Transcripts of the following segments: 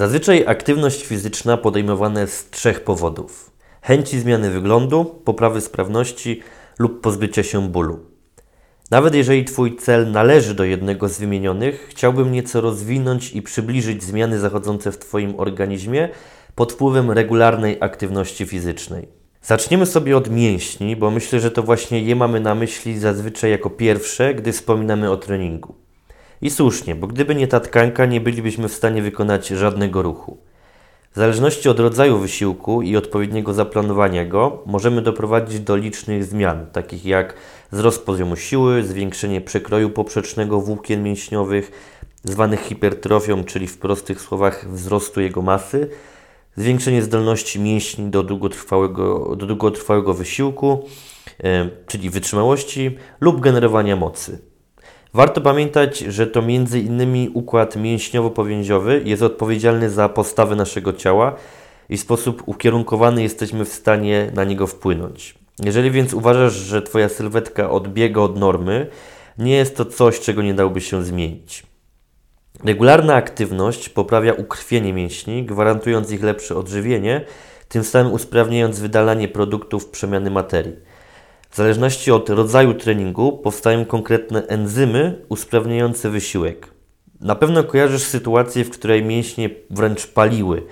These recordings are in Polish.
Zazwyczaj aktywność fizyczna podejmowana jest z trzech powodów: chęci zmiany wyglądu, poprawy sprawności lub pozbycia się bólu. Nawet jeżeli Twój cel należy do jednego z wymienionych, chciałbym nieco rozwinąć i przybliżyć zmiany zachodzące w Twoim organizmie pod wpływem regularnej aktywności fizycznej. Zaczniemy sobie od mięśni, bo myślę, że to właśnie je mamy na myśli zazwyczaj jako pierwsze, gdy wspominamy o treningu. I słusznie, bo gdyby nie ta tkanka, nie bylibyśmy w stanie wykonać żadnego ruchu. W zależności od rodzaju wysiłku i odpowiedniego zaplanowania go, możemy doprowadzić do licznych zmian, takich jak wzrost poziomu siły, zwiększenie przekroju poprzecznego włókien mięśniowych, zwanych hipertrofią, czyli w prostych słowach wzrostu jego masy, zwiększenie zdolności mięśni do długotrwałego, do długotrwałego wysiłku, e, czyli wytrzymałości lub generowania mocy. Warto pamiętać, że to innymi układ mięśniowo-powięziowy jest odpowiedzialny za postawę naszego ciała i sposób ukierunkowany jesteśmy w stanie na niego wpłynąć. Jeżeli więc uważasz, że Twoja sylwetka odbiega od normy, nie jest to coś, czego nie dałoby się zmienić. Regularna aktywność poprawia ukrwienie mięśni, gwarantując ich lepsze odżywienie, tym samym usprawniając wydalanie produktów przemiany materii. W zależności od rodzaju treningu powstają konkretne enzymy usprawniające wysiłek. Na pewno kojarzysz sytuację, w której mięśnie wręcz paliły,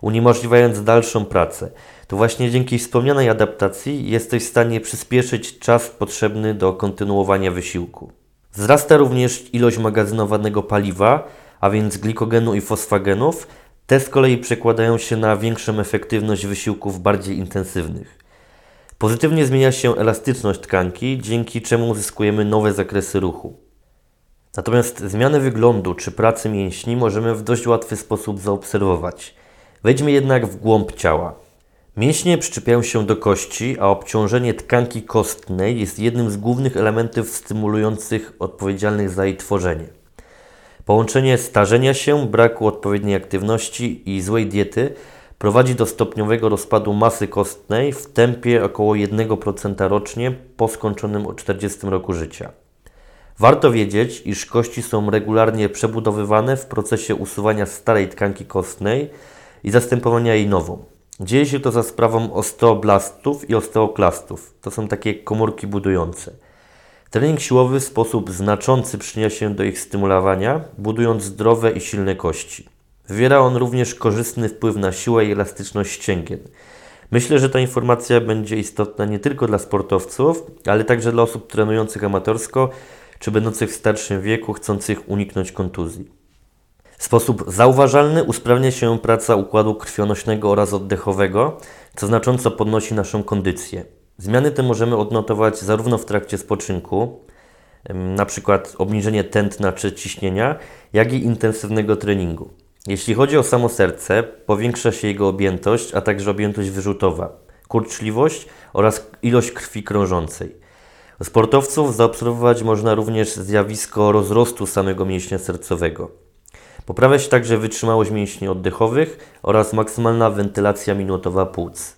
uniemożliwiając dalszą pracę. To właśnie dzięki wspomnianej adaptacji jesteś w stanie przyspieszyć czas potrzebny do kontynuowania wysiłku. Wzrasta również ilość magazynowanego paliwa, a więc glikogenu i fosfagenów. Te z kolei przekładają się na większą efektywność wysiłków bardziej intensywnych. Pozytywnie zmienia się elastyczność tkanki, dzięki czemu uzyskujemy nowe zakresy ruchu. Natomiast zmianę wyglądu czy pracy mięśni możemy w dość łatwy sposób zaobserwować. Wejdźmy jednak w głąb ciała. Mięśnie przyczepiają się do kości, a obciążenie tkanki kostnej jest jednym z głównych elementów stymulujących odpowiedzialnych za jej tworzenie. Połączenie starzenia się, braku odpowiedniej aktywności i złej diety prowadzi do stopniowego rozpadu masy kostnej w tempie około 1% rocznie po skończonym 40 roku życia. Warto wiedzieć, iż kości są regularnie przebudowywane w procesie usuwania starej tkanki kostnej i zastępowania jej nową. Dzieje się to za sprawą osteoblastów i osteoklastów. To są takie komórki budujące. Trening siłowy w sposób znaczący przyczynia się do ich stymulowania, budując zdrowe i silne kości. Wywiera on również korzystny wpływ na siłę i elastyczność ścięgien. Myślę, że ta informacja będzie istotna nie tylko dla sportowców, ale także dla osób trenujących amatorsko czy będących w starszym wieku, chcących uniknąć kontuzji. W sposób zauważalny usprawnia się praca układu krwionośnego oraz oddechowego, co znacząco podnosi naszą kondycję. Zmiany te możemy odnotować zarówno w trakcie spoczynku, np. obniżenie tętna czy ciśnienia, jak i intensywnego treningu. Jeśli chodzi o samo serce, powiększa się jego objętość, a także objętość wyrzutowa, kurczliwość oraz ilość krwi krążącej. U sportowców zaobserwować można również zjawisko rozrostu samego mięśnia sercowego. Poprawia się także wytrzymałość mięśni oddechowych oraz maksymalna wentylacja minutowa płuc.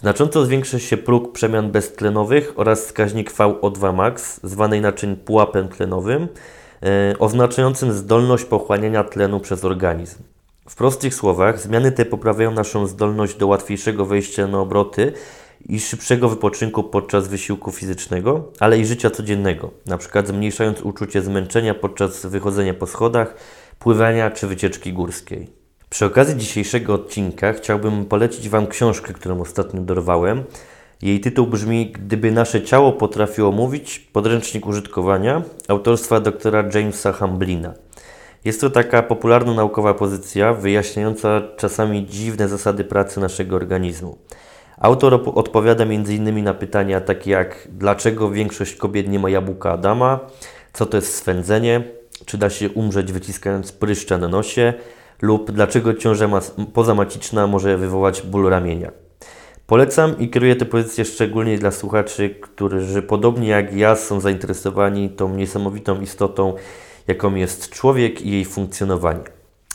Znacząco zwiększa się próg przemian beztlenowych oraz wskaźnik VO2 max, zwany inaczej pułapem tlenowym, oznaczającym zdolność pochłaniania tlenu przez organizm. W prostych słowach, zmiany te poprawiają naszą zdolność do łatwiejszego wejścia na obroty i szybszego wypoczynku podczas wysiłku fizycznego, ale i życia codziennego, np. zmniejszając uczucie zmęczenia podczas wychodzenia po schodach, pływania czy wycieczki górskiej. Przy okazji dzisiejszego odcinka chciałbym polecić Wam książkę, którą ostatnio dorwałem. Jej tytuł brzmi Gdyby nasze ciało potrafiło mówić, podręcznik użytkowania autorstwa doktora Jamesa Hamblina. Jest to taka popularno-naukowa pozycja wyjaśniająca czasami dziwne zasady pracy naszego organizmu. Autor odpowiada m.in. na pytania takie jak dlaczego większość kobiet nie ma jabłka Adama, co to jest swędzenie, czy da się umrzeć wyciskając pryszcza na nosie lub dlaczego ciąża pozamaciczna może wywołać ból ramienia. Polecam i kieruję tę pozycję szczególnie dla słuchaczy, którzy podobnie jak ja są zainteresowani tą niesamowitą istotą, jaką jest człowiek i jej funkcjonowanie.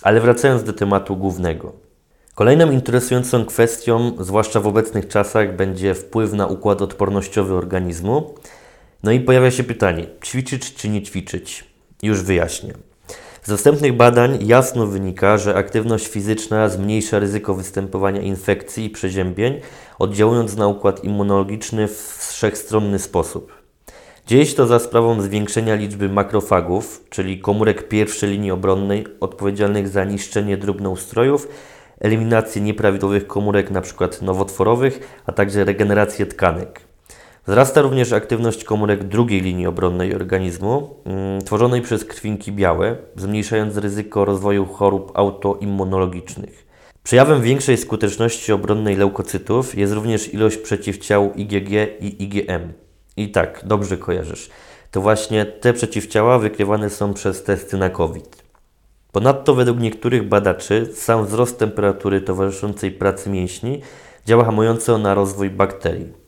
Ale wracając do tematu głównego. Kolejną interesującą kwestią, zwłaszcza w obecnych czasach, będzie wpływ na układ odpornościowy organizmu. No i pojawia się pytanie, ćwiczyć czy nie ćwiczyć? Już wyjaśnię. Z dostępnych badań jasno wynika, że aktywność fizyczna zmniejsza ryzyko występowania infekcji i przeziębień, oddziałując na układ immunologiczny w wszechstronny sposób. Dzieje się to za sprawą zwiększenia liczby makrofagów, czyli komórek pierwszej linii obronnej odpowiedzialnych za niszczenie drobnoustrojów, eliminację nieprawidłowych komórek, np. nowotworowych, a także regenerację tkanek. Wzrasta również aktywność komórek drugiej linii obronnej organizmu, mm, tworzonej przez krwinki białe, zmniejszając ryzyko rozwoju chorób autoimmunologicznych. Przejawem większej skuteczności obronnej leukocytów jest również ilość przeciwciał IgG i IgM. I tak, dobrze kojarzysz. To właśnie te przeciwciała wykrywane są przez testy na COVID. Ponadto według niektórych badaczy sam wzrost temperatury towarzyszącej pracy mięśni działa hamująco na rozwój bakterii.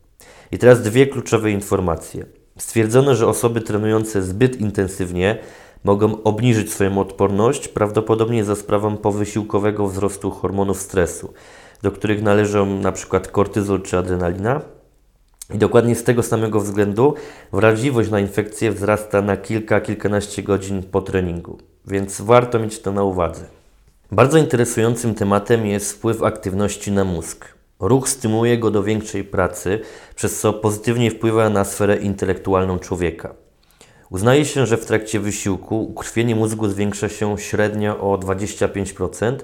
I teraz dwie kluczowe informacje. Stwierdzono, że osoby trenujące zbyt intensywnie mogą obniżyć swoją odporność, prawdopodobnie za sprawą powysiłkowego wzrostu hormonów stresu, do których należą np. kortyzol czy adrenalina. I dokładnie z tego samego względu wrażliwość na infekcję wzrasta na kilka, kilkanaście godzin po treningu, więc warto mieć to na uwadze. Bardzo interesującym tematem jest wpływ aktywności na mózg. Ruch stymuluje go do większej pracy, przez co pozytywnie wpływa na sferę intelektualną człowieka. Uznaje się, że w trakcie wysiłku ukrwienie mózgu zwiększa się średnio o 25%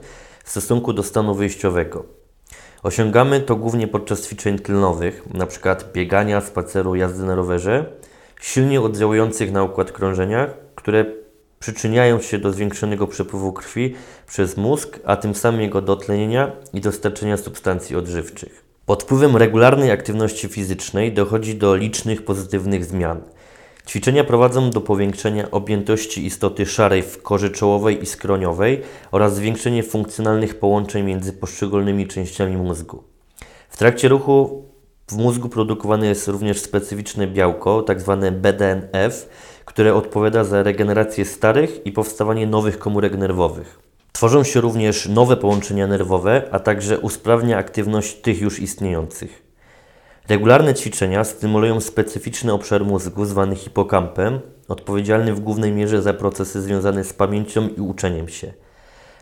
w stosunku do stanu wyjściowego. Osiągamy to głównie podczas ćwiczeń tylnowych, np. biegania, spaceru, jazdy na rowerze, silnie oddziałujących na układ krążenia, które przyczyniają się do zwiększonego przepływu krwi przez mózg, a tym samym jego dotlenienia i dostarczenia substancji odżywczych. Pod wpływem regularnej aktywności fizycznej dochodzi do licznych pozytywnych zmian. Ćwiczenia prowadzą do powiększenia objętości istoty szarej w korze czołowej i skroniowej oraz zwiększenie funkcjonalnych połączeń między poszczególnymi częściami mózgu. W trakcie ruchu w mózgu produkowane jest również specyficzne białko, tzw. BDNF, które odpowiada za regenerację starych i powstawanie nowych komórek nerwowych. Tworzą się również nowe połączenia nerwowe, a także usprawnia aktywność tych już istniejących. Regularne ćwiczenia stymulują specyficzny obszar mózgu zwany hipokampem, odpowiedzialny w głównej mierze za procesy związane z pamięcią i uczeniem się.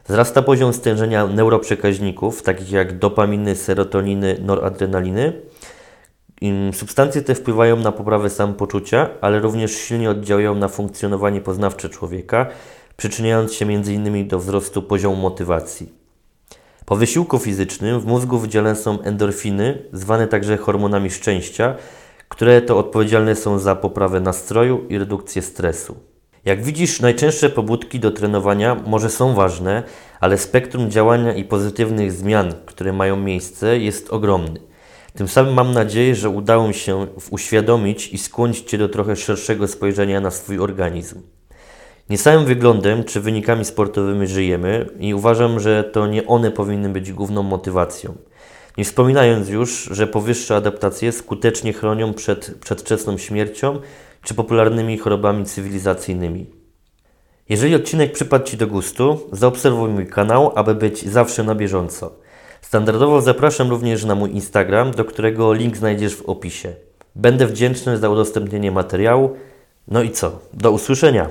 Wzrasta poziom stężenia neuroprzekaźników, takich jak dopaminy, serotoniny, noradrenaliny, Substancje te wpływają na poprawę samopoczucia, ale również silnie oddziałują na funkcjonowanie poznawcze człowieka, przyczyniając się m.in. do wzrostu poziomu motywacji. Po wysiłku fizycznym w mózgu wydzielane są endorfiny, zwane także hormonami szczęścia, które to odpowiedzialne są za poprawę nastroju i redukcję stresu. Jak widzisz, najczęstsze pobudki do trenowania może są ważne, ale spektrum działania i pozytywnych zmian, które mają miejsce, jest ogromny. Tym samym mam nadzieję, że udało mi się uświadomić i skłonić Cię do trochę szerszego spojrzenia na swój organizm. Nie samym wyglądem czy wynikami sportowymi żyjemy i uważam, że to nie one powinny być główną motywacją. Nie wspominając już, że powyższe adaptacje skutecznie chronią przed przedwczesną śmiercią czy popularnymi chorobami cywilizacyjnymi. Jeżeli odcinek przypadł Ci do gustu, zaobserwuj mój kanał, aby być zawsze na bieżąco. Standardowo zapraszam również na mój Instagram, do którego link znajdziesz w opisie. Będę wdzięczny za udostępnienie materiału. No i co? Do usłyszenia!